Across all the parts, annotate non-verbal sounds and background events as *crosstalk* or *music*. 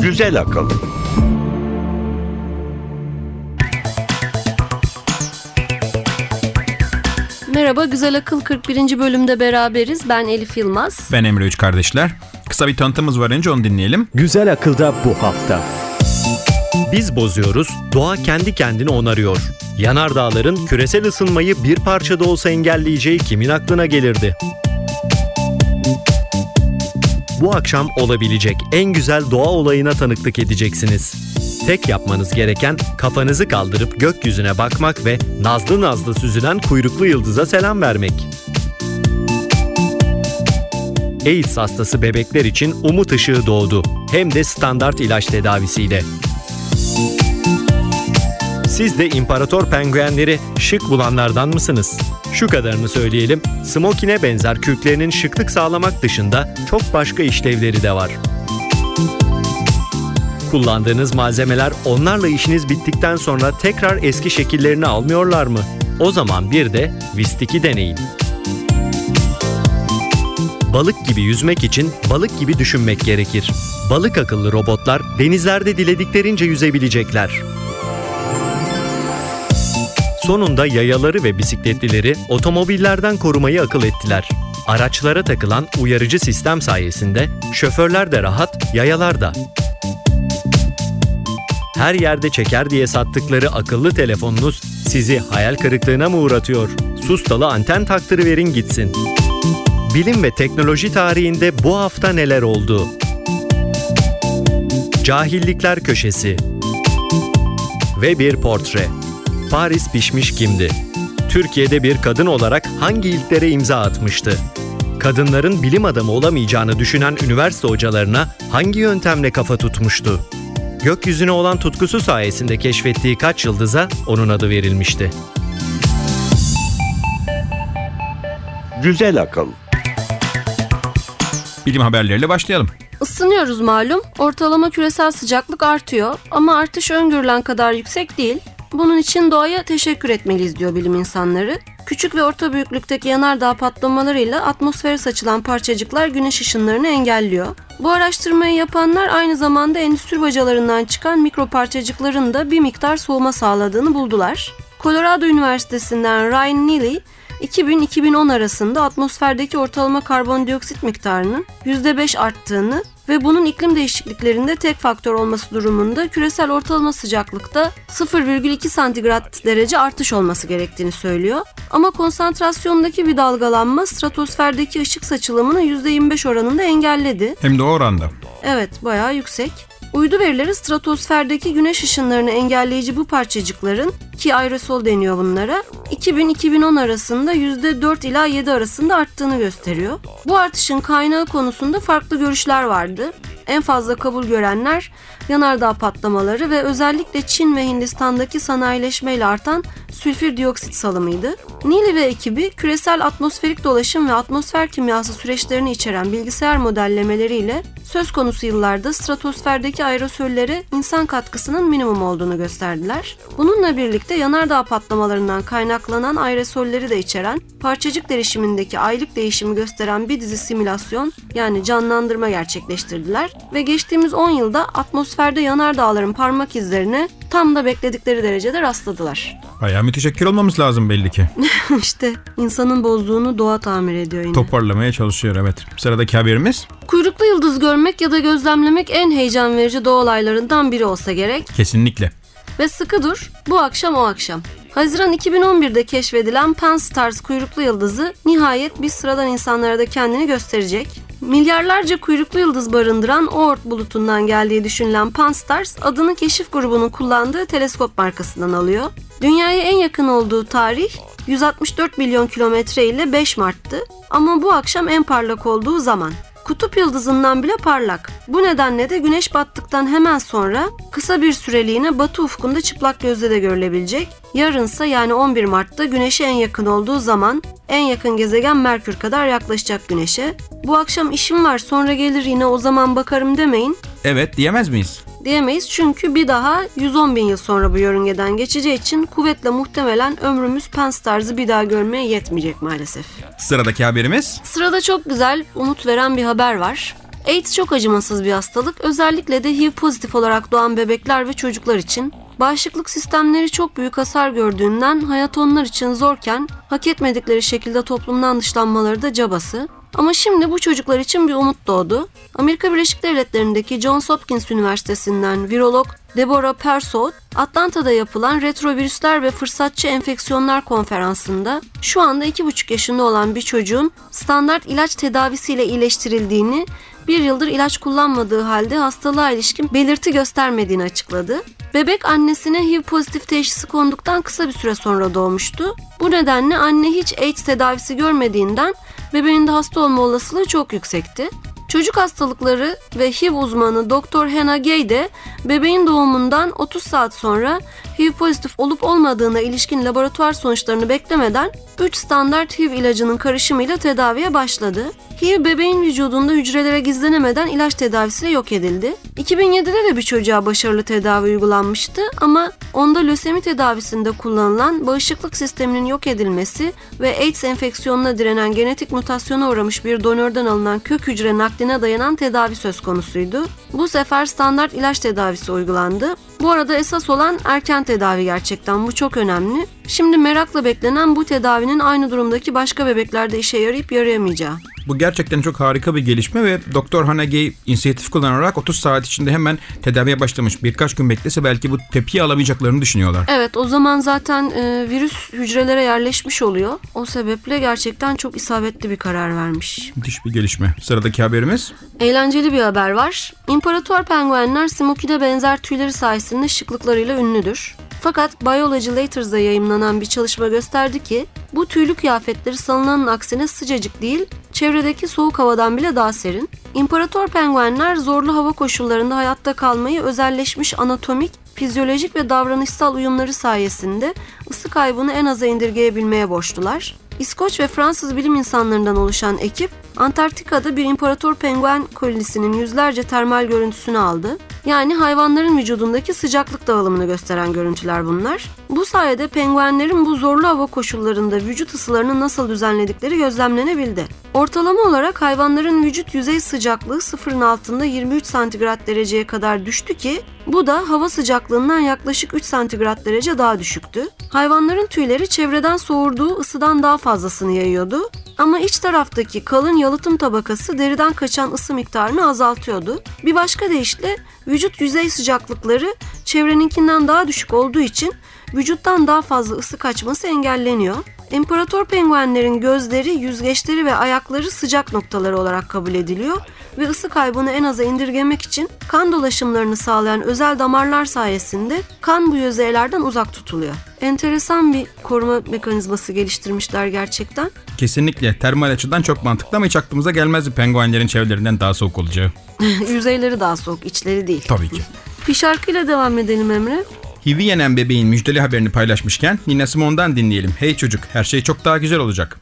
Güzel akıl. Merhaba, Güzel Akıl 41. bölümde beraberiz. Ben Elif Yılmaz. Ben Emre Üç Kardeşler. Kısa bir tanıtımımız var önce onu dinleyelim. Güzel akılda bu hafta. Biz bozuyoruz, doğa kendi kendini onarıyor. Yanardağların küresel ısınmayı bir parçada olsa engelleyeceği kimin aklına gelirdi? Bu akşam olabilecek en güzel doğa olayına tanıklık edeceksiniz. Tek yapmanız gereken kafanızı kaldırıp gökyüzüne bakmak ve nazlı nazlı süzülen kuyruklu yıldıza selam vermek. AIDS hastası bebekler için umut ışığı doğdu. Hem de standart ilaç tedavisiyle. Siz de imparator penguenleri şık bulanlardan mısınız? Şu kadarını söyleyelim, smokine benzer kürklerinin şıklık sağlamak dışında çok başka işlevleri de var. Kullandığınız malzemeler onlarla işiniz bittikten sonra tekrar eski şekillerini almıyorlar mı? O zaman bir de Vistik'i deneyin. Balık gibi yüzmek için balık gibi düşünmek gerekir. Balık akıllı robotlar denizlerde dilediklerince yüzebilecekler. Sonunda yayaları ve bisikletlileri otomobillerden korumayı akıl ettiler. Araçlara takılan uyarıcı sistem sayesinde şoförler de rahat, yayalar da. Her yerde çeker diye sattıkları akıllı telefonunuz sizi hayal kırıklığına mı uğratıyor? Sustalı anten taktırıverin gitsin. Bilim ve teknoloji tarihinde bu hafta neler oldu? Cahillikler Köşesi Ve bir portre. Paris Pişmiş kimdi? Türkiye'de bir kadın olarak hangi ilklere imza atmıştı? Kadınların bilim adamı olamayacağını düşünen üniversite hocalarına hangi yöntemle kafa tutmuştu? Gökyüzüne olan tutkusu sayesinde keşfettiği kaç yıldıza onun adı verilmişti. Güzel akıl. Bilim haberleriyle başlayalım. Isınıyoruz malum. Ortalama küresel sıcaklık artıyor ama artış öngörülen kadar yüksek değil. Bunun için doğaya teşekkür etmeliyiz diyor bilim insanları. Küçük ve orta büyüklükteki yanardağ patlamalarıyla atmosfere saçılan parçacıklar güneş ışınlarını engelliyor. Bu araştırmayı yapanlar aynı zamanda endüstri bacalarından çıkan mikro parçacıkların da bir miktar soğuma sağladığını buldular. Colorado Üniversitesi'nden Ryan Neely, 2000-2010 arasında atmosferdeki ortalama karbondioksit miktarının %5 arttığını ve bunun iklim değişikliklerinde tek faktör olması durumunda küresel ortalama sıcaklıkta 0,2 santigrat derece artış olması gerektiğini söylüyor. Ama konsantrasyondaki bir dalgalanma stratosferdeki ışık saçılımını %25 oranında engelledi. Hem de o oranda. Evet, bayağı yüksek. Uydu verileri stratosferdeki güneş ışınlarını engelleyici bu parçacıkların ki aerosol deniyor bunlara 2000-2010 arasında %4 ila 7 arasında arttığını gösteriyor. Bu artışın kaynağı konusunda farklı görüşler vardı. En fazla kabul görenler yanardağ patlamaları ve özellikle Çin ve Hindistan'daki sanayileşmeyle artan sülfür dioksit salımıydı. Neely ve ekibi küresel atmosferik dolaşım ve atmosfer kimyası süreçlerini içeren bilgisayar modellemeleriyle söz konusu yıllarda stratosferdeki aerosollere insan katkısının minimum olduğunu gösterdiler. Bununla birlikte yanardağ patlamalarından kaynaklanan aerosolleri de içeren parçacık derişimindeki aylık değişimi gösteren bir dizi simülasyon yani canlandırma gerçekleştirdiler ve geçtiğimiz 10 yılda atmosferde yanardağların parmak izlerine tam da bekledikleri derecede rastladılar. Bayağı müteşekkir olmamız lazım belli ki. *laughs* işte insanın bozduğunu doğa tamir ediyor yine. Toparlamaya çalışıyor evet. Sıradaki haberimiz Kuyruklu yıldız görmek ya da gözlemlemek en heyecan verici doğa olaylarından biri olsa gerek. kesinlikle. Ve sıkı dur, bu akşam o akşam. Haziran 2011'de keşfedilen Pan-STARRS kuyruklu yıldızı nihayet biz sıradan insanlara da kendini gösterecek. Milyarlarca kuyruklu yıldız barındıran Oort bulutundan geldiği düşünülen Pan-STARRS adını keşif grubunun kullandığı teleskop markasından alıyor. Dünyaya en yakın olduğu tarih 164 milyon kilometre ile 5 Mart'tı ama bu akşam en parlak olduğu zaman. Kutup yıldızından bile parlak. Bu nedenle de güneş battıktan hemen sonra kısa bir süreliğine batı ufkunda çıplak gözle de görülebilecek. Yarınsa yani 11 Mart'ta güneşe en yakın olduğu zaman en yakın gezegen Merkür kadar yaklaşacak güneşe. Bu akşam işim var sonra gelir yine o zaman bakarım demeyin. Evet diyemez miyiz? Diyemeyiz çünkü bir daha 110 bin yıl sonra bu yörüngeden geçeceği için kuvvetle muhtemelen ömrümüz Pence tarzı bir daha görmeye yetmeyecek maalesef. Sıradaki haberimiz. Sırada çok güzel, umut veren bir haber var. AIDS çok acımasız bir hastalık. Özellikle de HIV pozitif olarak doğan bebekler ve çocuklar için. Bağışıklık sistemleri çok büyük hasar gördüğünden hayat onlar için zorken hak etmedikleri şekilde toplumdan dışlanmaları da cabası. Ama şimdi bu çocuklar için bir umut doğdu. Amerika Birleşik Devletleri'ndeki Johns Hopkins Üniversitesi'nden virolog Deborah Persaud, Atlanta'da yapılan retrovirüsler ve fırsatçı enfeksiyonlar konferansında şu anda 2,5 yaşında olan bir çocuğun standart ilaç tedavisiyle iyileştirildiğini, bir yıldır ilaç kullanmadığı halde hastalığa ilişkin belirti göstermediğini açıkladı. Bebek annesine HIV pozitif teşhisi konduktan kısa bir süre sonra doğmuştu. Bu nedenle anne hiç AIDS tedavisi görmediğinden bebeğin de hasta olma olasılığı çok yüksekti. Çocuk hastalıkları ve HIV uzmanı Dr. Hannah Gay de bebeğin doğumundan 30 saat sonra HIV pozitif olup olmadığına ilişkin laboratuvar sonuçlarını beklemeden 3 standart HIV ilacının karışımıyla tedaviye başladı. HIV bebeğin vücudunda hücrelere gizlenemeden ilaç tedavisiyle yok edildi. 2007'de de bir çocuğa başarılı tedavi uygulanmıştı ama onda lösemi tedavisinde kullanılan bağışıklık sisteminin yok edilmesi ve AIDS enfeksiyonuna direnen genetik mutasyona uğramış bir donörden alınan kök hücre nakline dayanan tedavi söz konusuydu. Bu sefer standart ilaç tedavisi uygulandı. Bu arada esas olan erken tedavi gerçekten bu çok önemli. Şimdi merakla beklenen bu tedavinin aynı durumdaki başka bebeklerde işe yarayıp yarayamayacağı. Bu gerçekten çok harika bir gelişme ve Doktor Hanagey inisiyatif kullanarak 30 saat içinde hemen tedaviye başlamış. Birkaç gün beklese belki bu tepkiyi alamayacaklarını düşünüyorlar. Evet o zaman zaten e, virüs hücrelere yerleşmiş oluyor. O sebeple gerçekten çok isabetli bir karar vermiş. Müthiş bir gelişme. Sıradaki haberimiz. Eğlenceli bir haber var. İmparator penguenler Smokey'de benzer tüyleri sayesinde şıklıklarıyla ünlüdür. Fakat Biology Lators'da yayımlanan bir çalışma gösterdi ki bu tüylü kıyafetleri salınanın aksine sıcacık değil, çevredeki soğuk havadan bile daha serin. İmparator penguenler zorlu hava koşullarında hayatta kalmayı özelleşmiş anatomik, fizyolojik ve davranışsal uyumları sayesinde ısı kaybını en aza indirgeyebilmeye borçlular. İskoç ve Fransız bilim insanlarından oluşan ekip Antarktika'da bir imparator penguen kolonisinin yüzlerce termal görüntüsünü aldı. Yani hayvanların vücudundaki sıcaklık dağılımını gösteren görüntüler bunlar. Bu sayede penguenlerin bu zorlu hava koşullarında vücut ısılarını nasıl düzenledikleri gözlemlenebildi. Ortalama olarak hayvanların vücut yüzey sıcaklığı sıfırın altında 23 santigrat dereceye kadar düştü ki bu da hava sıcaklığından yaklaşık 3 santigrat derece daha düşüktü. Hayvanların tüyleri çevreden soğurduğu ısıdan daha fazlasını yayıyordu. Ama iç taraftaki kalın yalıtım tabakası deriden kaçan ısı miktarını azaltıyordu. Bir başka deyişle vücut yüzey sıcaklıkları çevreninkinden daha düşük olduğu için vücuttan daha fazla ısı kaçması engelleniyor. İmparator penguenlerin gözleri, yüzgeçleri ve ayakları sıcak noktaları olarak kabul ediliyor ve ısı kaybını en aza indirgemek için kan dolaşımlarını sağlayan özel damarlar sayesinde kan bu yüzeylerden uzak tutuluyor. Enteresan bir koruma mekanizması geliştirmişler gerçekten. Kesinlikle termal açıdan çok mantıklı ama hiç aklımıza gelmezdi penguenlerin çevrelerinden daha soğuk olacağı. *laughs* Yüzeyleri daha soğuk, içleri değil. Tabii ki. Bir şarkıyla devam edelim Emre. HIV'i yenen bebeğin müjdeli haberini paylaşmışken Nina Simone'dan dinleyelim. Hey çocuk her şey çok daha güzel olacak.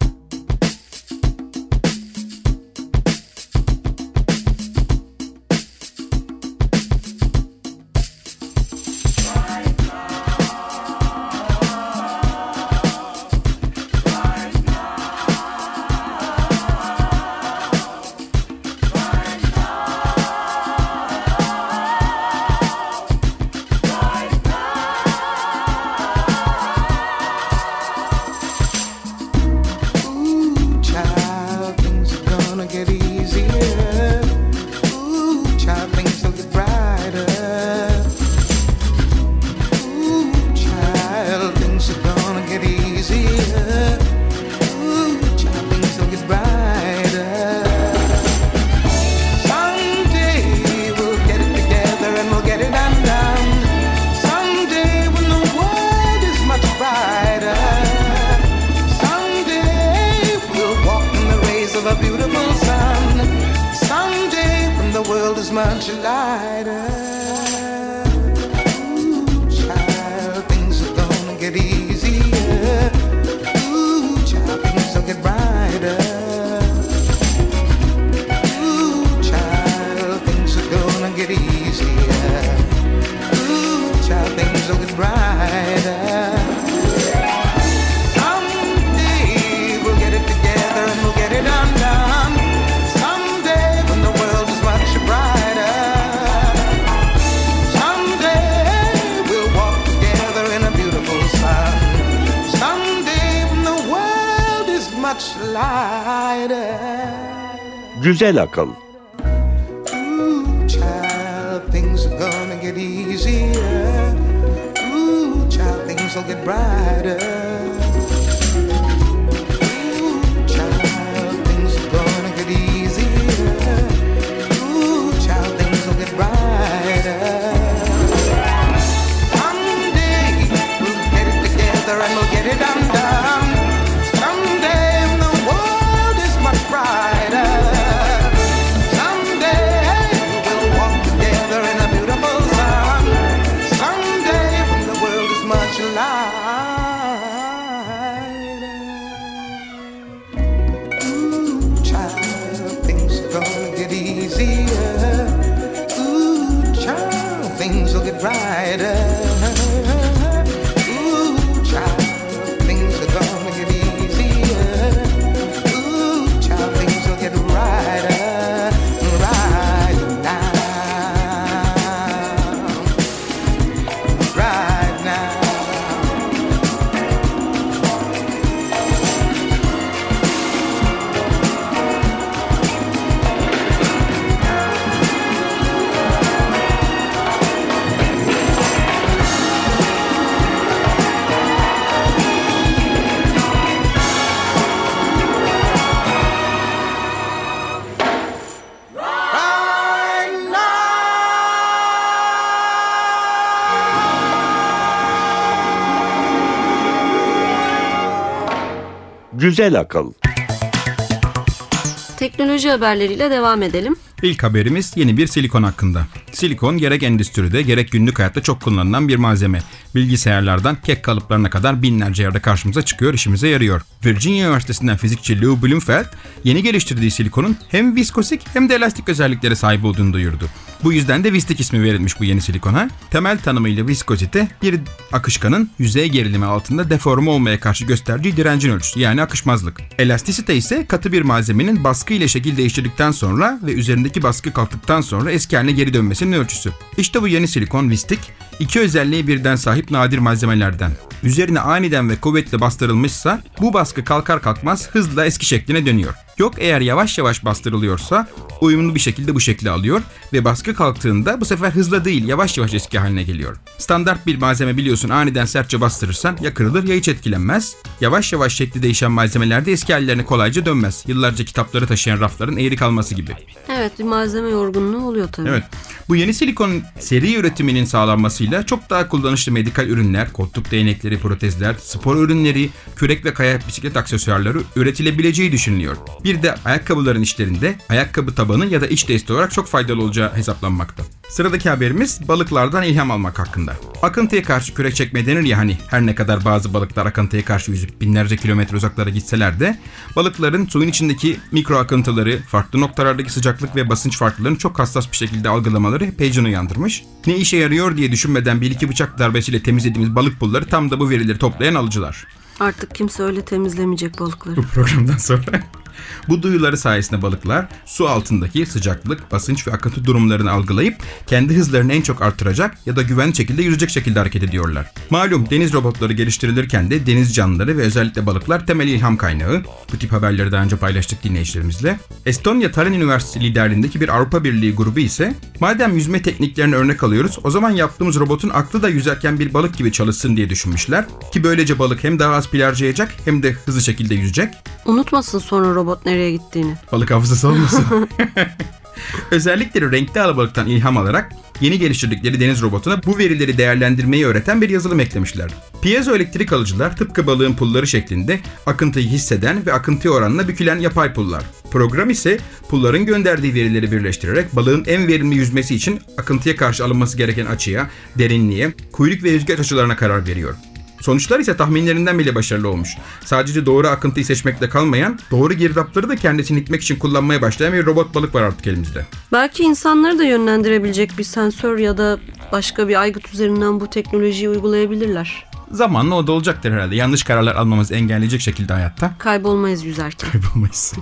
Güzel akıl. Gonna get easier. Ooh, child, things will get brighter. Güzel akıl. Teknoloji haberleriyle devam edelim. İlk haberimiz yeni bir silikon hakkında. Silikon gerek endüstride gerek günlük hayatta çok kullanılan bir malzeme. Bilgisayarlardan kek kalıplarına kadar binlerce yerde karşımıza çıkıyor, işimize yarıyor. Virginia Üniversitesi'nden fizikçi Lou Bloomfeld yeni geliştirdiği silikonun hem viskosik hem de elastik özelliklere sahip olduğunu duyurdu. Bu yüzden de Vistik ismi verilmiş bu yeni silikona. Temel tanımıyla viskozite bir akışkanın yüzey gerilimi altında deforme olmaya karşı gösterdiği direncin ölçüsü yani akışmazlık. Elastisite ise katı bir malzemenin baskı ile şekil değiştirdikten sonra ve üzerindeki baskı kalktıktan sonra eski haline geri dönmesinin ölçüsü. İşte bu yeni silikon Vistik iki özelliği birden sahip nadir malzemelerden. Üzerine aniden ve kuvvetle bastırılmışsa bu baskı kalkar kalkmaz hızla eski şekline dönüyor. Yok eğer yavaş yavaş bastırılıyorsa uyumlu bir şekilde bu şekli alıyor ve baskı kalktığında bu sefer hızla değil yavaş yavaş eski haline geliyor. Standart bir malzeme biliyorsun aniden sertçe bastırırsan ya kırılır ya hiç etkilenmez. Yavaş yavaş şekli değişen malzemelerde eski hallerine kolayca dönmez. Yıllarca kitapları taşıyan rafların eğri kalması gibi. Evet bir malzeme yorgunluğu oluyor tabii. Evet. Bu yeni silikon seri üretiminin sağlanmasıyla çok daha kullanışlı medikal ürünler, koltuk değnekleri, protezler, spor ürünleri, kürek ve kayak bisiklet aksesuarları üretilebileceği düşünülüyor. Bir de ayakkabıların içlerinde ayakkabı tabanı ya da iç desteği olarak çok faydalı olacağı hesaplanmakta. Sıradaki haberimiz balıklardan ilham almak hakkında. Akıntıya karşı kürek çekme denir ya hani her ne kadar bazı balıklar akıntıya karşı yüzüp binlerce kilometre uzaklara gitseler de balıkların suyun içindeki mikro akıntıları, farklı noktalardaki sıcaklık ve basınç farklarını çok hassas bir şekilde algılamaları hep heyecan uyandırmış. Ne işe yarıyor diye düşünmeden bir iki bıçak darbesiyle temizlediğimiz balık pulları tam da bu verileri toplayan alıcılar. Artık kimse öyle temizlemeyecek balıkları. Bu programdan sonra. *laughs* Bu duyuları sayesinde balıklar su altındaki sıcaklık, basınç ve akıntı durumlarını algılayıp kendi hızlarını en çok artıracak ya da güvenli şekilde yüzecek şekilde hareket ediyorlar. Malum deniz robotları geliştirilirken de deniz canlıları ve özellikle balıklar temel ilham kaynağı. Bu tip haberleri daha önce paylaştık dinleyicilerimizle. Estonya Tallinn Üniversitesi liderliğindeki bir Avrupa Birliği grubu ise madem yüzme tekniklerini örnek alıyoruz o zaman yaptığımız robotun aklı da yüzerken bir balık gibi çalışsın diye düşünmüşler. Ki böylece balık hem daha pil harcayacak hem de hızlı şekilde yüzecek. Unutmasın sonra robot nereye gittiğini. Balık hafızası olmasın. *laughs* Özellikle renkli alabalıktan ilham alarak yeni geliştirdikleri deniz robotuna bu verileri değerlendirmeyi öğreten bir yazılım eklemişler. Piezoelektrik alıcılar tıpkı balığın pulları şeklinde akıntıyı hisseden ve akıntıya oranla bükülen yapay pullar. Program ise pulların gönderdiği verileri birleştirerek balığın en verimli yüzmesi için akıntıya karşı alınması gereken açıya, derinliğe, kuyruk ve yüzgeç açılarına karar veriyor. Sonuçlar ise tahminlerinden bile başarılı olmuş. Sadece doğru akıntıyı seçmekle kalmayan, doğru girdapları da kendisini itmek için kullanmaya başlayan bir robot balık var artık elimizde. Belki insanları da yönlendirebilecek bir sensör ya da başka bir aygıt üzerinden bu teknolojiyi uygulayabilirler. Zamanla o da olacaktır herhalde. Yanlış kararlar almamızı engelleyecek şekilde hayatta. Kaybolmayız yüzerken. Kaybolmayız.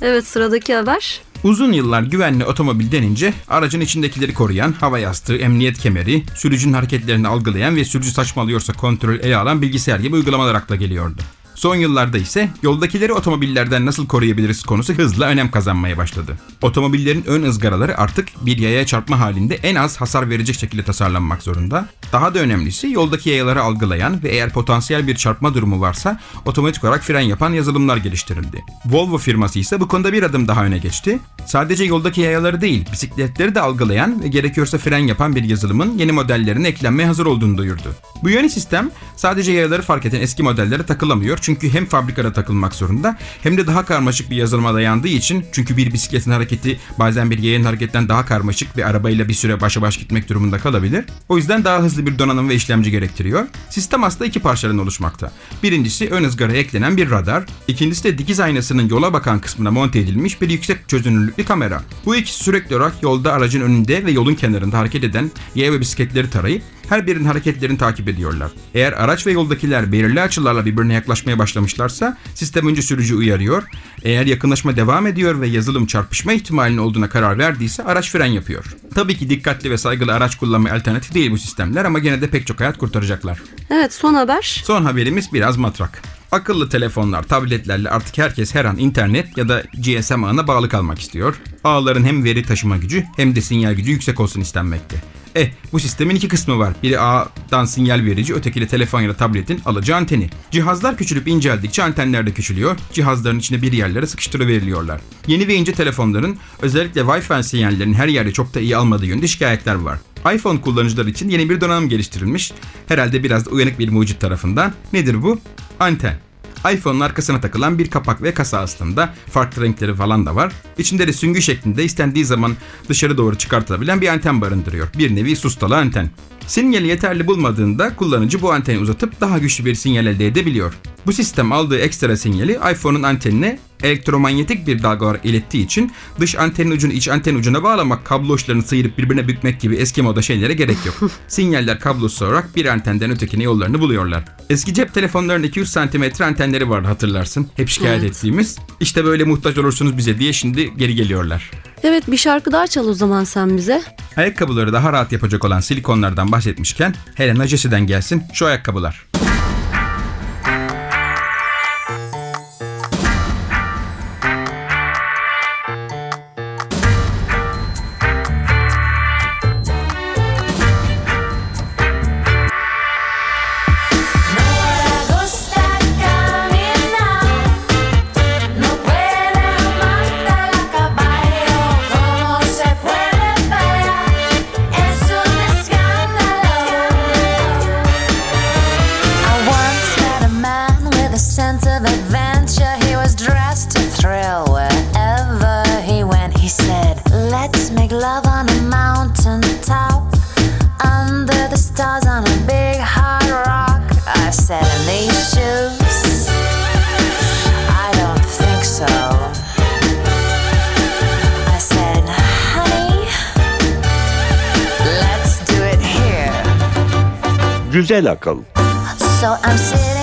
Evet sıradaki haber. Uzun yıllar güvenli otomobil denince aracın içindekileri koruyan hava yastığı, emniyet kemeri, sürücünün hareketlerini algılayan ve sürücü saçmalıyorsa kontrol ele alan bilgisayar gibi uygulamalar akla geliyordu. Son yıllarda ise yoldakileri otomobillerden nasıl koruyabiliriz konusu hızla önem kazanmaya başladı. Otomobillerin ön ızgaraları artık bir yaya çarpma halinde en az hasar verecek şekilde tasarlanmak zorunda. Daha da önemlisi yoldaki yayaları algılayan ve eğer potansiyel bir çarpma durumu varsa otomatik olarak fren yapan yazılımlar geliştirildi. Volvo firması ise bu konuda bir adım daha öne geçti. Sadece yoldaki yayaları değil, bisikletleri de algılayan ve gerekiyorsa fren yapan bir yazılımın yeni modellerine eklenmeye hazır olduğunu duyurdu. Bu yeni sistem sadece yayaları fark eden eski modellere takılamıyor çünkü hem fabrikada takılmak zorunda hem de daha karmaşık bir yazılıma dayandığı için çünkü bir bisikletin hareketi bazen bir yayanın hareketten daha karmaşık ve arabayla bir süre başa baş gitmek durumunda kalabilir. O yüzden daha hızlı bir donanım ve işlemci gerektiriyor. Sistem aslında iki parçadan oluşmakta. Birincisi ön ızgaraya eklenen bir radar, ikincisi de dikiz aynasının yola bakan kısmına monte edilmiş bir yüksek çözünürlüklü kamera. Bu ikisi sürekli olarak yolda aracın önünde ve yolun kenarında hareket eden yaya ve bisikletleri tarayıp her birinin hareketlerini takip ediyorlar. Eğer araç ve yoldakiler belirli açılarla birbirine yaklaşmaya başlamışlarsa sistem önce sürücü uyarıyor. Eğer yakınlaşma devam ediyor ve yazılım çarpışma ihtimalinin olduğuna karar verdiyse araç fren yapıyor. Tabii ki dikkatli ve saygılı araç kullanma alternatif değil bu sistemler ama gene de pek çok hayat kurtaracaklar. Evet son haber. Son haberimiz biraz matrak. Akıllı telefonlar, tabletlerle artık herkes her an internet ya da GSM ağına bağlı kalmak istiyor. Ağların hem veri taşıma gücü hem de sinyal gücü yüksek olsun istenmekte. Eh bu sistemin iki kısmı var. Biri ağdan sinyal verici, öteki de telefon ya da tabletin alıcı anteni. Cihazlar küçülüp inceldikçe antenler de küçülüyor. Cihazların içine bir yerlere sıkıştırıveriliyorlar. Yeni ve ince telefonların özellikle Wi-Fi sinyallerinin her yerde çok da iyi almadığı yönde şikayetler var. iPhone kullanıcıları için yeni bir donanım geliştirilmiş. Herhalde biraz da uyanık bir mucit tarafından. Nedir bu? Anten. iPhone'un arkasına takılan bir kapak ve kasa aslında. Farklı renkleri falan da var. İçinde de süngü şeklinde istendiği zaman dışarı doğru çıkartılabilen bir anten barındırıyor. Bir nevi sustalı anten. Sinyali yeterli bulmadığında kullanıcı bu anteni uzatıp daha güçlü bir sinyal elde edebiliyor. Bu sistem aldığı ekstra sinyali iPhone'un antenine elektromanyetik bir dalga olarak ilettiği için dış antenin ucunu iç anten ucuna bağlamak, kablo uçlarını sıyırıp birbirine bükmek gibi eski moda şeylere gerek yok. *laughs* Sinyaller kablosuz olarak bir antenden ötekine yollarını buluyorlar. Eski cep telefonlarında 200 cm antenleri vardı hatırlarsın. Hep şikayet Evet. ettiğimiz. İşte böyle muhtaç olursunuz bize diye şimdi geri geliyorlar. Evet bir şarkı daha çal o zaman sen bize. Ayakkabıları daha rahat yapacak olan silikonlardan bahsetmişken Helena Jesse'den gelsin şu ayakkabılar. Güzel akıl. So I'm sitting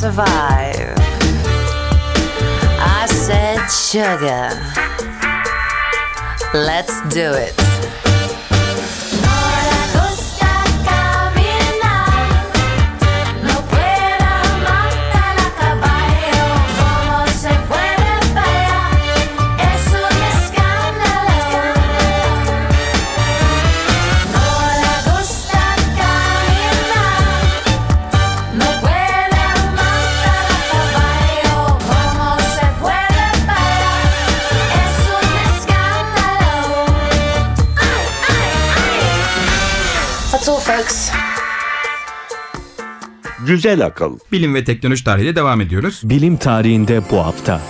survive. I said, sugar. Let's do it. Güzel akıl. Bilim ve teknoloji tarihiyle devam ediyoruz. Bilim tarihinde bu hafta.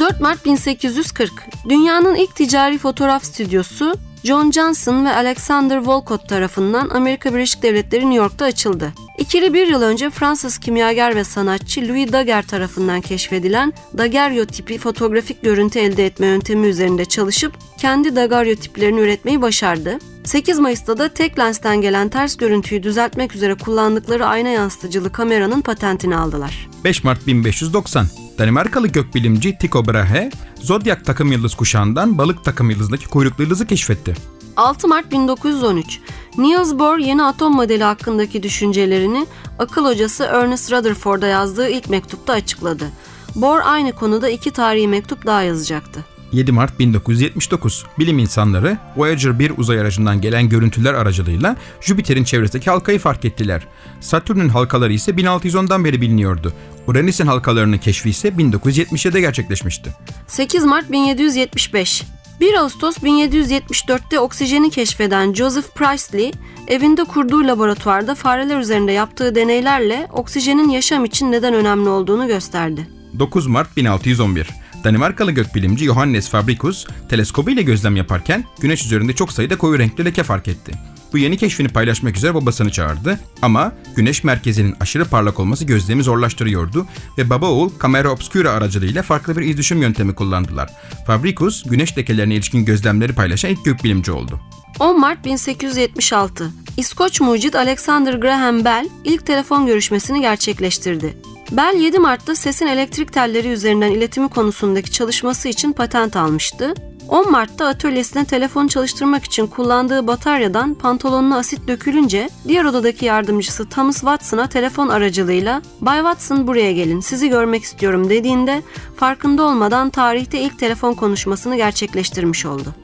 4 Mart 1840 dünyanın ilk ticari fotoğraf stüdyosu John Johnson ve Alexander Wolcott tarafından Amerika Birleşik Devletleri New York'ta açıldı. İkili bir yıl önce Fransız kimyager ve sanatçı Louis Daguerre tarafından keşfedilen daguerreotipi fotoğrafik görüntü elde etme yöntemi üzerinde çalışıp kendi daguerreotiplerini üretmeyi başardı. 8 Mayıs'ta da tek lensten gelen ters görüntüyü düzeltmek üzere kullandıkları ayna yansıtıcılı kameranın patentini aldılar. 5 Mart 1590 Danimarkalı gökbilimci Tycho Brahe, Zodyak takım yıldız kuşağından balık takım yıldızındaki kuyruklu yıldızı keşfetti. 6 Mart 1913 Niels Bohr yeni atom modeli hakkındaki düşüncelerini akıl hocası Ernest Rutherford'a yazdığı ilk mektupta açıkladı. Bohr aynı konuda iki tarihi mektup daha yazacaktı. 7 Mart 1979 bilim insanları Voyager 1 uzay aracından gelen görüntüler aracılığıyla Jüpiter'in çevresindeki halkayı fark ettiler. Satürn'ün halkaları ise 1610'dan beri biliniyordu. Uranüs'ün halkalarının keşfi ise 1977'de gerçekleşmişti. 8 Mart 1775 1 Ağustos 1774'te oksijeni keşfeden Joseph Priestley, evinde kurduğu laboratuvarda fareler üzerinde yaptığı deneylerle oksijenin yaşam için neden önemli olduğunu gösterdi. 9 Mart 1611 Danimarkalı gökbilimci Johannes Fabricius teleskobu ile gözlem yaparken güneş üzerinde çok sayıda koyu renkli leke fark etti. Bu yeni keşfini paylaşmak üzere babasını çağırdı ama güneş merkezinin aşırı parlak olması gözlemi zorlaştırıyordu ve baba oğul kamera obscura aracılığıyla farklı bir izdüşüm yöntemi kullandılar. Fabricius güneş lekelerine ilişkin gözlemleri paylaşan ilk gökbilimci oldu. 10 Mart 1876 İskoç mucit Alexander Graham Bell ilk telefon görüşmesini gerçekleştirdi. Bell 7 Mart'ta sesin elektrik telleri üzerinden iletimi konusundaki çalışması için patent almıştı. 10 Mart'ta atölyesine telefon çalıştırmak için kullandığı bataryadan pantolonuna asit dökülünce diğer odadaki yardımcısı Thomas Watson'a telefon aracılığıyla "Bay Watson buraya gelin, sizi görmek istiyorum." dediğinde farkında olmadan tarihte ilk telefon konuşmasını gerçekleştirmiş oldu.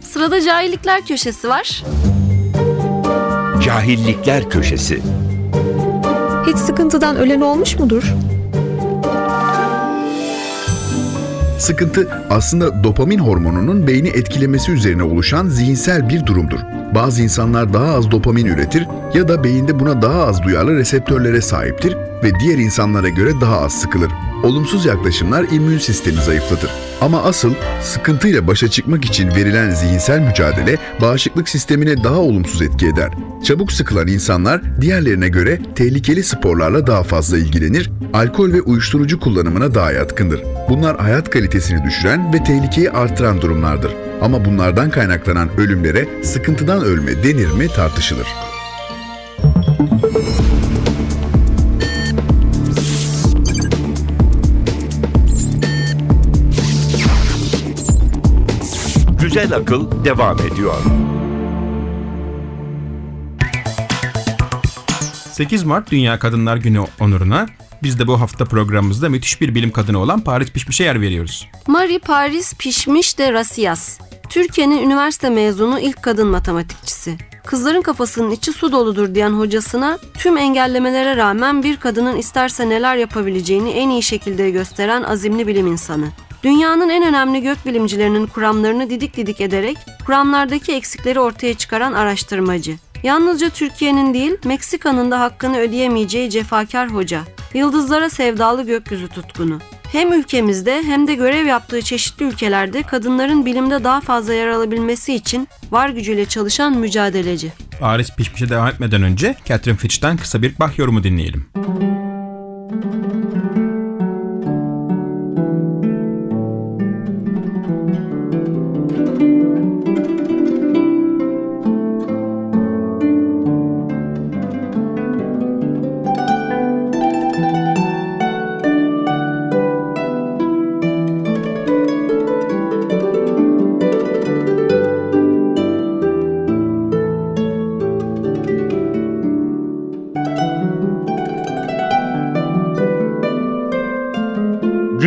Sırada cahillikler köşesi var. Cahillikler köşesi. Hiç sıkıntıdan ölen olmuş mudur? Sıkıntı aslında dopamin hormonunun beyni etkilemesi üzerine oluşan zihinsel bir durumdur. Bazı insanlar daha az dopamin üretir ya da beyinde buna daha az duyarlı reseptörlere sahiptir ve diğer insanlara göre daha az sıkılır. Olumsuz yaklaşımlar immün sistemi zayıflatır. Ama asıl sıkıntıyla başa çıkmak için verilen zihinsel mücadele bağışıklık sistemine daha olumsuz etki eder. Çabuk sıkılan insanlar diğerlerine göre tehlikeli sporlarla daha fazla ilgilenir, alkol ve uyuşturucu kullanımına daha yatkındır. Bunlar hayat kalitesini düşüren ve tehlikeyi artıran durumlardır. Ama bunlardan kaynaklanan ölümlere sıkıntıdan ölme denir mi tartışılır. Güzel akıl devam ediyor. 8 Mart Dünya Kadınlar Günü onuruna biz de bu hafta programımızda müthiş bir bilim kadını olan Paris Pişmiş'e yer veriyoruz. Marie Paris Pişmiş de Rasias. Türkiye'nin üniversite mezunu ilk kadın matematikçisi. Kızların kafasının içi su doludur diyen hocasına tüm engellemelere rağmen bir kadının isterse neler yapabileceğini en iyi şekilde gösteren azimli bilim insanı. Dünyanın en önemli gökbilimcilerinin kuramlarını didik didik ederek kuramlardaki eksikleri ortaya çıkaran araştırmacı. Yalnızca Türkiye'nin değil, Meksika'nın da hakkını ödeyemeyeceği cefakar hoca. Yıldızlara sevdalı gökyüzü tutkunu. Hem ülkemizde hem de görev yaptığı çeşitli ülkelerde kadınların bilimde daha fazla yer alabilmesi için var gücüyle çalışan mücadeleci. Paris Pişmiş'e devam etmeden önce Catherine Fitch'ten kısa bir Bach yorumu dinleyelim.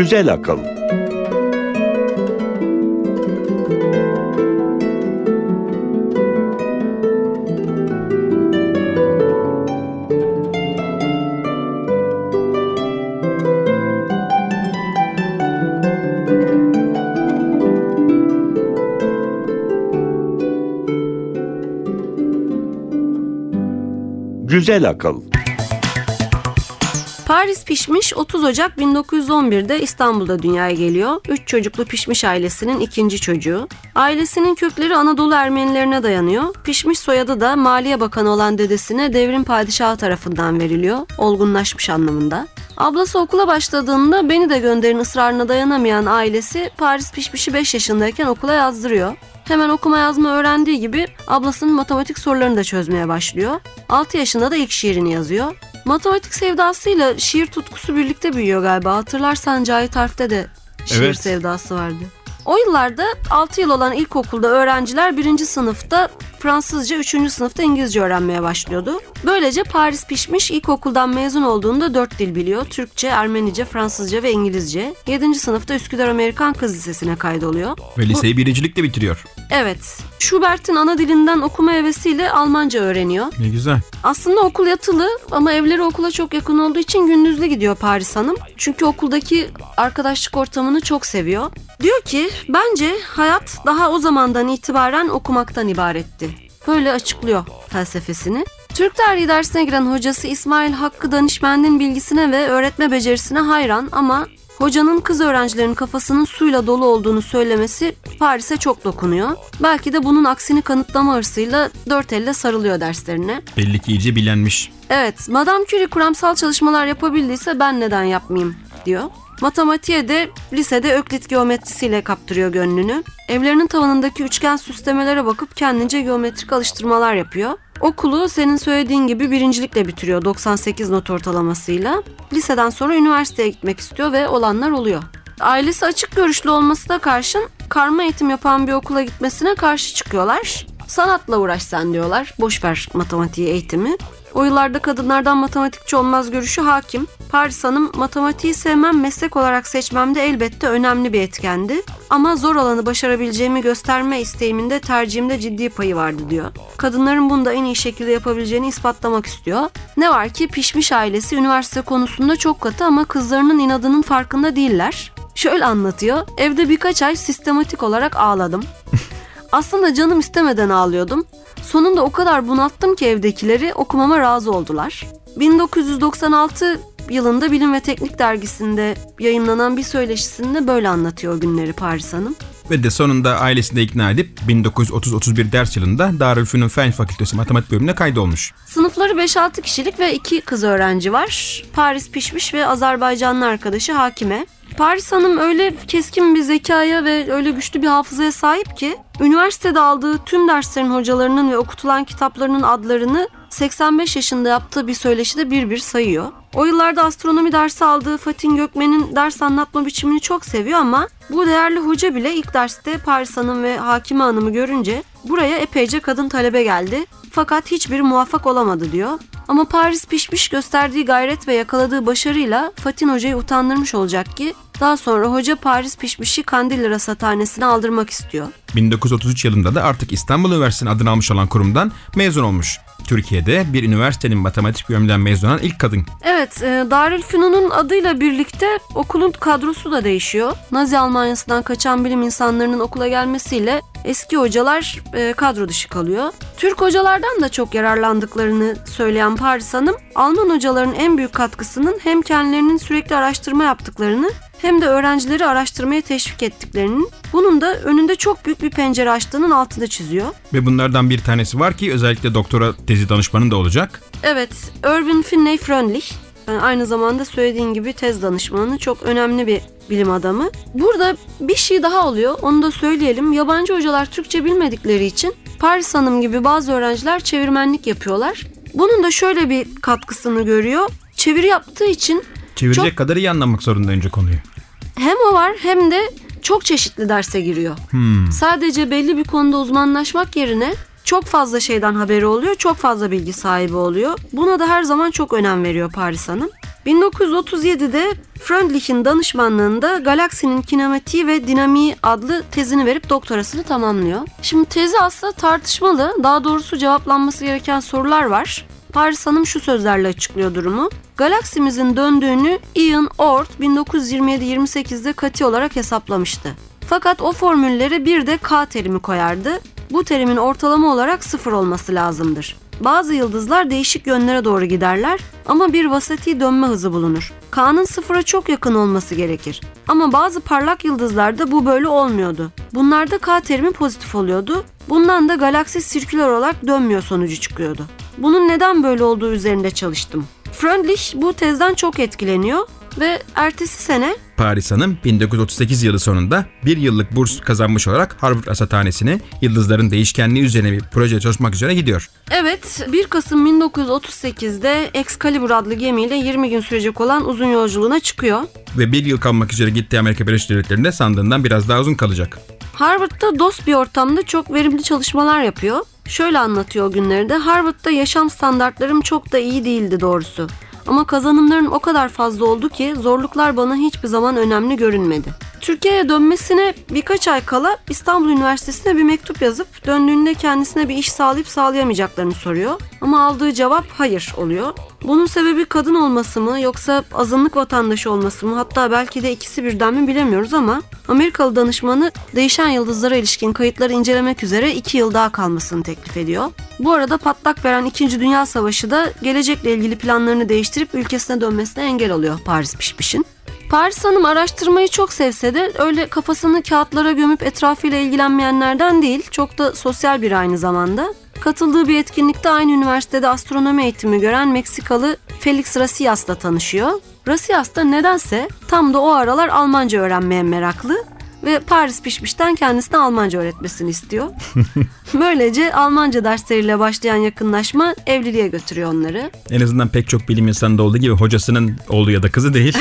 Güzel akıl. Güzel akıl. Paris Pişmiş 30 Ocak 1911'de İstanbul'da dünyaya geliyor. Üç çocuklu Pişmiş ailesinin ikinci çocuğu. Ailesinin kökleri Anadolu Ermenilerine dayanıyor. Pişmiş soyadı da Maliye Bakanı olan dedesine devrim padişahı tarafından veriliyor. Olgunlaşmış anlamında. Ablası okula başladığında beni de gönderin ısrarına dayanamayan ailesi Paris Pişmiş'i 5 yaşındayken okula yazdırıyor. Hemen okuma yazma öğrendiği gibi ablasının matematik sorularını da çözmeye başlıyor. 6 yaşında da ilk şiirini yazıyor. Matematik sevdasıyla şiir tutkusu birlikte büyüyor galiba. Hatırlarsan Cahit Arf'te de şiir Evet. sevdası vardı. O yıllarda 6 yıl olan ilkokulda öğrenciler 1. sınıfta Fransızca, 3. sınıfta İngilizce öğrenmeye başlıyordu. Böylece Paris pişmiş ilkokuldan mezun olduğunda 4 dil biliyor. Türkçe, Ermenice, Fransızca ve İngilizce. 7. sınıfta Üsküdar Amerikan Kız Lisesi'ne kaydoluyor. Ve liseyi birincilikle bitiriyor. Evet, Schubert'in ana dilinden okuma hevesiyle Almanca öğreniyor. Ne güzel. Aslında okul yatılı ama evleri okula çok yakın olduğu için gündüzlü gidiyor Paris Hanım. Çünkü okuldaki arkadaşlık ortamını çok seviyor. Diyor ki bence hayat daha o zamandan itibaren okumaktan ibaretti. Böyle açıklıyor felsefesini. Türk tarihi dersine giren hocası İsmail Hakkı Danışmen'in bilgisine ve öğretme becerisine hayran ama hocanın kız öğrencilerin kafasının suyla dolu olduğunu söylemesi Paris'e çok dokunuyor. Belki de bunun aksini kanıtlama hırsıyla dört elle sarılıyor derslerine. Belli ki iyice bilenmiş. Evet, Madame Curie kuramsal çalışmalar yapabildiyse ben neden yapmayayım diyor. Matematiğe de lisede Öklit geometrisiyle kaptırıyor gönlünü. Evlerinin tavanındaki üçgen süslemelere bakıp kendince geometrik alıştırmalar yapıyor. Okulu senin söylediğin gibi birincilikle bitiriyor 98 not ortalamasıyla. Liseden sonra üniversiteye gitmek istiyor ve olanlar oluyor. Ailesi açık görüşlü olmasına karşın karma eğitim yapan bir okula gitmesine karşı çıkıyorlar. Sanatla uğraş sen diyorlar. Boş ver matematiği eğitimi. O yıllarda kadınlardan matematikçi olmaz görüşü hakim. Paris Hanım matematiği sevmem meslek olarak seçmemde elbette önemli bir etkendi. Ama zor olanı başarabileceğimi gösterme isteğimin de tercihimde ciddi payı vardı diyor. Kadınların bunu da en iyi şekilde yapabileceğini ispatlamak istiyor. Ne var ki pişmiş ailesi üniversite konusunda çok katı ama kızlarının inadının farkında değiller. Şöyle anlatıyor. Evde birkaç ay sistematik olarak ağladım. *laughs* Aslında canım istemeden ağlıyordum. Sonunda o kadar bunalttım ki evdekileri okumama razı oldular. 1996 yılında Bilim ve Teknik dergisinde yayınlanan bir söyleşisinde böyle anlatıyor günleri Paris Hanım. Ve de sonunda ailesini de ikna edip 1930-31 ders yılında Darülfünun Fen Fakültesi Matematik bölümüne kaydolmuş. Sınıfları 5-6 kişilik ve 2 kız öğrenci var. Paris Pişmiş ve Azerbaycanlı arkadaşı Hakime. Paris Hanım öyle keskin bir zekaya ve öyle güçlü bir hafızaya sahip ki üniversitede aldığı tüm derslerin hocalarının ve okutulan kitaplarının adlarını 85 yaşında yaptığı bir söyleşide bir bir sayıyor. O yıllarda astronomi dersi aldığı Fatin Gökmen'in ders anlatma biçimini çok seviyor ama bu değerli hoca bile ilk derste Paris Hanım ve Hakime Hanım'ı görünce buraya epeyce kadın talebe geldi. Fakat hiçbiri muvaffak olamadı diyor. Ama Paris pişmiş gösterdiği gayret ve yakaladığı başarıyla Fatin Hoca'yı utandırmış olacak ki daha sonra hoca Paris pişmişi Kandilli Rasathanesi'ne aldırmak istiyor. 1933 yılında da artık İstanbul Üniversitesi'nin adını almış olan kurumdan mezun olmuş. Türkiye'de bir üniversitenin matematik bölümünden mezun olan ilk kadın. Evet, e, Darülfünun'un adıyla birlikte okulun kadrosu da değişiyor. Nazi Almanya'sından kaçan bilim insanlarının okula gelmesiyle eski hocalar e, kadro dışı kalıyor. Türk hocalardan da çok yararlandıklarını söyleyen Paris Hanım, Alman hocaların en büyük katkısının hem kendilerinin sürekli araştırma yaptıklarını hem de öğrencileri araştırmaya teşvik ettiklerinin, bunun da önünde çok büyük bir pencere açtığının altını çiziyor. Ve bunlardan bir tanesi var ki özellikle doktora tezi danışmanın da olacak. Evet, Irvin Finney Freundlich. Yani aynı zamanda söylediğin gibi tez danışmanı çok önemli bir bilim adamı. Burada bir şey daha oluyor. Onu da söyleyelim. Yabancı hocalar Türkçe bilmedikleri için Paris Hanım gibi bazı öğrenciler çevirmenlik yapıyorlar. Bunun da şöyle bir katkısını görüyor. Çeviri yaptığı için Çevirecek Çok- kadar iyi anlamak zorunda önce konuyu. Hem o var hem de çok çeşitli derse giriyor. Sadece belli bir konuda uzmanlaşmak yerine Çok fazla şeyden haberi oluyor, çok fazla bilgi sahibi oluyor. Buna da her zaman çok önem veriyor Paris Hanım. 1937'de Freundlich'in danışmanlığında galaksinin kinematiği ve dinamiği adlı tezini verip doktorasını tamamlıyor. Şimdi tezi aslında tartışmalı, daha doğrusu cevaplanması gereken sorular var. Paris Hanım şu sözlerle açıklıyor durumu. Galaksimizin döndüğünü Ian Oort 1927-28'de kati olarak hesaplamıştı. Fakat o formüllere bir de K terimi koyardı. Bu terimin ortalama olarak sıfır olması lazımdır. Bazı yıldızlar değişik yönlere doğru giderler ama bir vasati dönme hızı bulunur. K'nın sıfıra çok yakın olması gerekir. Ama bazı parlak yıldızlarda bu böyle olmuyordu. Bunlarda K terimi pozitif oluyordu. Bundan da galaksi sirküler olarak dönmüyor sonucu çıkıyordu. Bunun neden böyle olduğu üzerinde çalıştım. Freundlich bu tezden çok etkileniyor ve ertesi sene Paris Hanım 1938 yılı sonunda bir yıllık burs kazanmış olarak Harvard Rasathanesi'ne yıldızların değişkenliği üzerine bir proje çalışmak üzere gidiyor. Evet, 1 Kasım 1938'de Excalibur adlı gemiyle 20 gün sürecek olan uzun yolculuğuna çıkıyor. Ve bir yıl kalmak üzere gittiği Amerika Birleşik Devletleri'nde sandığından biraz daha uzun kalacak. Harvard'da dost bir ortamda çok verimli çalışmalar yapıyor. Şöyle anlatıyor o günleri. Harvard'da yaşam standartlarım çok da iyi değildi doğrusu. Ama kazanımlarım o kadar fazla oldu ki zorluklar bana hiçbir zaman önemli görünmedi. Türkiye'ye dönmesine birkaç ay kala İstanbul Üniversitesi'ne bir mektup yazıp döndüğünde kendisine bir iş sağlayıp sağlayamayacaklarını soruyor. Ama aldığı cevap hayır oluyor. Bunun sebebi kadın olması mı yoksa azınlık vatandaşı olması mı hatta belki de ikisi birden mi bilemiyoruz ama Amerikalı danışmanı değişen yıldızlara ilişkin kayıtları incelemek üzere iki yıl daha kalmasını teklif ediyor. Bu arada patlak veren 2. Dünya Savaşı da gelecekle ilgili planlarını değiştirip ülkesine dönmesine engel oluyor Paris Pişpiş'in. Paris Hanım araştırmayı çok sevse de öyle kafasını kağıtlara gömüp etrafıyla ilgilenmeyenlerden değil, çok da sosyal bir aynı zamanda. Katıldığı bir etkinlikte aynı üniversitede astronomi eğitimi gören Meksikalı Felix Rasias'la tanışıyor. Rasias da nedense tam da o aralar Almanca öğrenmeye meraklı ve Paris Pişmiş'ten kendisine Almanca öğretmesini istiyor. *laughs* Böylece Almanca dersleriyle başlayan yakınlaşma evliliğe götürüyor onları. En azından pek çok bilim insanında olduğu gibi hocasının oğlu ya da kızı değil.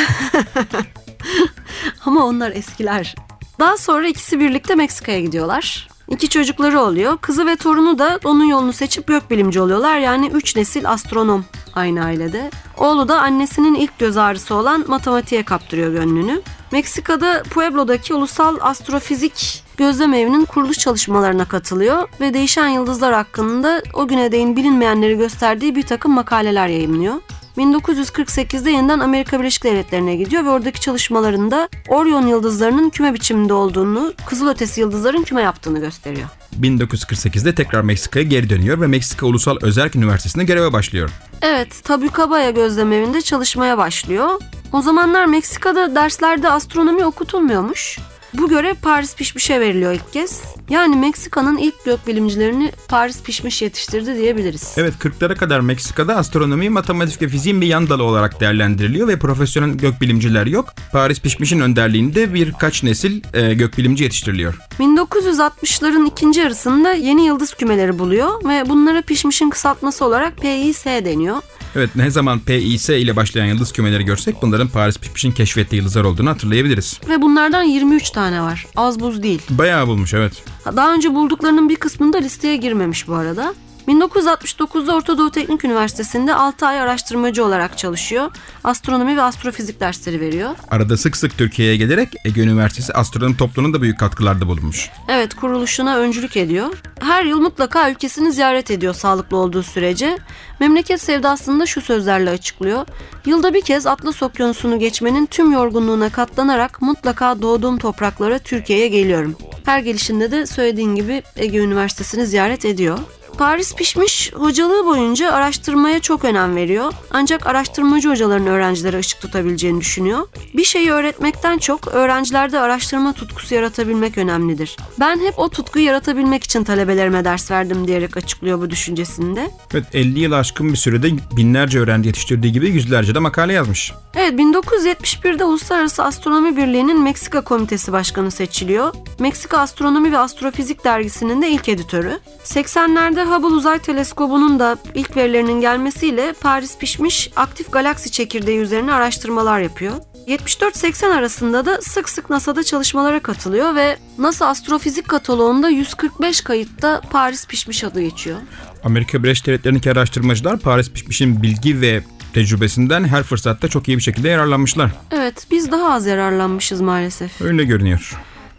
*laughs* Ama onlar eskiler. Daha sonra ikisi birlikte Meksika'ya gidiyorlar. İki çocukları oluyor. Kızı ve torunu da onun yolunu seçip gökbilimci oluyorlar. Yani üç nesil astronom aynı ailede. Oğlu da annesinin ilk göz ağrısı olan matematiğe kaptırıyor gönlünü. Meksika'da Pueblo'daki Ulusal Astrofizik Gözlem Evi'nin kuruluş çalışmalarına katılıyor ve değişen yıldızlar hakkında o güne değin bilinmeyenleri gösterdiği bir takım makaleler yayımlıyor. 1948'de yeniden Amerika Birleşik Devletleri'ne gidiyor ve oradaki çalışmalarında Orion yıldızlarının küme biçiminde olduğunu, kızılötesi yıldızların küme yaptığını gösteriyor. 1948'de tekrar Meksika'ya geri dönüyor ve Meksika Ulusal Özerk Üniversitesi'nde göreve başlıyor. Evet, Tabukabaya gözlem evinde çalışmaya başlıyor. O zamanlar Meksika'da derslerde astronomi okutulmuyormuş. Bu görev Paris Pişmiş'e veriliyor ilk kez. Yani Meksika'nın ilk gökbilimcilerini Paris Pişmiş yetiştirdi diyebiliriz. Evet 40'lara kadar Meksika'da astronomi, matematik ve fiziğin bir yan dalı olarak değerlendiriliyor ve profesyonel gökbilimciler yok. Paris Pişmiş'in önderliğinde birkaç nesil e, gökbilimci yetiştiriliyor. 1960'ların ikinci yarısında yeni yıldız kümeleri buluyor ve bunlara Pişmiş'in kısaltması olarak PIS deniyor. Evet ne zaman PIS ile başlayan yıldız kümeleri görsek bunların Paris Pişmiş'in keşfettiği yıldızlar olduğunu hatırlayabiliriz. Ve bunlardan 23 tane var. Az buz değil. Bayağı bulmuş evet. Daha önce bulduklarının bir kısmında listeye girmemiş bu arada. 1969'da Orta Doğu Teknik Üniversitesi'nde 6 ay araştırmacı olarak çalışıyor. Astronomi ve astrofizik dersleri veriyor. Arada sık sık Türkiye'ye gelerek Ege Üniversitesi astronomi topluluğuna da büyük katkılarda bulunmuş. Evet kuruluşuna öncülük ediyor. Her yıl mutlaka ülkesini ziyaret ediyor sağlıklı olduğu sürece. Memleket sevdasını da şu sözlerle açıklıyor. Yılda bir kez Atlas Okyanusu'nu geçmenin tüm yorgunluğuna katlanarak mutlaka doğduğum topraklara Türkiye'ye geliyorum. Her gelişinde de söylediğin gibi Ege Üniversitesi'ni ziyaret ediyor. Paris Pişmiş hocalığı boyunca araştırmaya çok önem veriyor. Ancak araştırmacı hocaların öğrencilere ışık tutabileceğini düşünüyor. Bir şeyi öğretmekten çok öğrencilerde araştırma tutkusu yaratabilmek önemlidir. Ben hep o tutkuyu yaratabilmek için talebelerime ders verdim diyerek açıklıyor bu düşüncesinde. Evet 50 yıl aşkın bir sürede binlerce öğrenci yetiştirdiği gibi yüzlerce de makale yazmış. Evet 1971'de Uluslararası Astronomi Birliği'nin Meksika Komitesi Başkanı seçiliyor. Meksika Astronomi ve Astrofizik dergisinin de ilk editörü. 80'lerde Hubble Uzay Teleskobu'nun da ilk verilerinin gelmesiyle Paris Pişmiş aktif galaksi çekirdeği üzerine araştırmalar yapıyor. 74-80 arasında da sık sık NASA'da çalışmalara katılıyor ve NASA Astrofizik Kataloğu'nda 145 kayıtta Paris Pişmiş adı geçiyor. Amerika Birleşik Devletleri'ndeki araştırmacılar Paris Pişmiş'in bilgi ve tecrübesinden her fırsatta çok iyi bir şekilde yararlanmışlar. Evet, biz daha az yararlanmışız maalesef. Öyle görünüyor.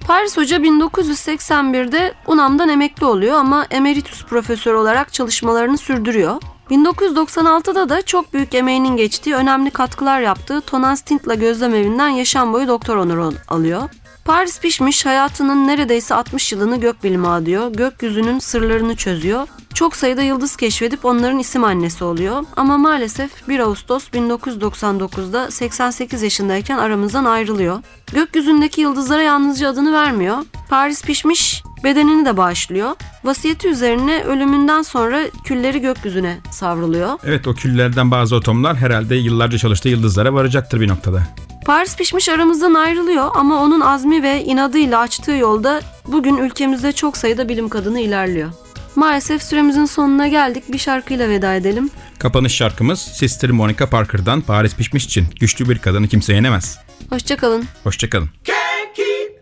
Paris Hoca 1981'de UNAM'dan emekli oluyor ama emeritus profesör olarak çalışmalarını sürdürüyor. 1996'da da çok büyük emeğinin geçtiği önemli katkılar yaptığı Tonan Stint'la gözlem evinden yaşam boyu doktor onuru alıyor. Paris Pişmiş hayatının neredeyse 60 yılını gökbilime adıyor, gökyüzünün sırlarını çözüyor. Çok sayıda yıldız keşfedip onların isim annesi oluyor. Ama maalesef 1 Ağustos 1999'da 88 yaşındayken aramızdan ayrılıyor. Gökyüzündeki yıldızlara yalnızca adını vermiyor. Paris Pişmiş bedenini de bağışlıyor. Vasiyeti üzerine ölümünden sonra külleri gökyüzüne savruluyor. Evet o küllerden bazı atomlar herhalde yıllarca çalıştığı yıldızlara varacaktır bir noktada. Paris Pişmiş aramızdan ayrılıyor ama onun azmi ve inadıyla açtığı yolda bugün ülkemizde çok sayıda bilim kadını ilerliyor. Maalesef süremizin sonuna geldik. Bir şarkıyla veda edelim. Kapanış şarkımız Sister Monica Parker'dan Paris Pişmiş için. Güçlü bir kadını kimse yenemez. Hoşçakalın. Hoşçakalın. Can't keep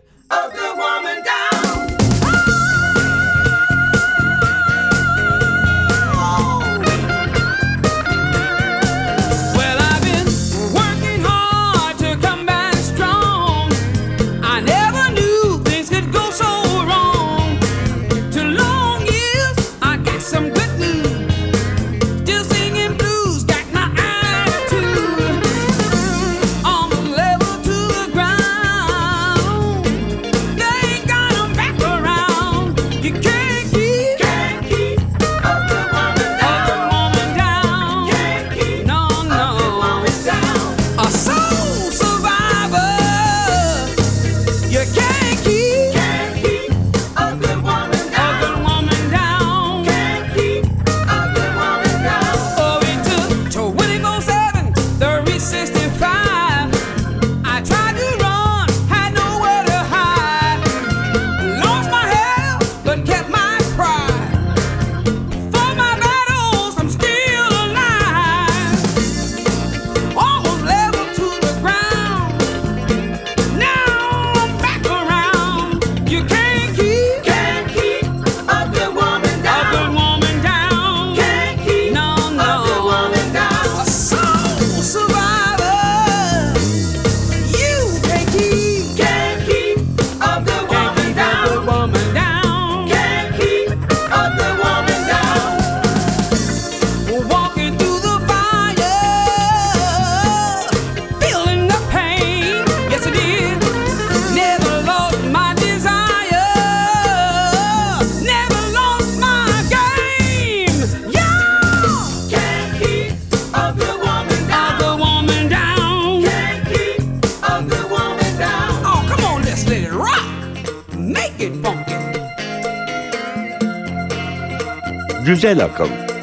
Güzel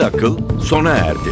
akıl sona erdi.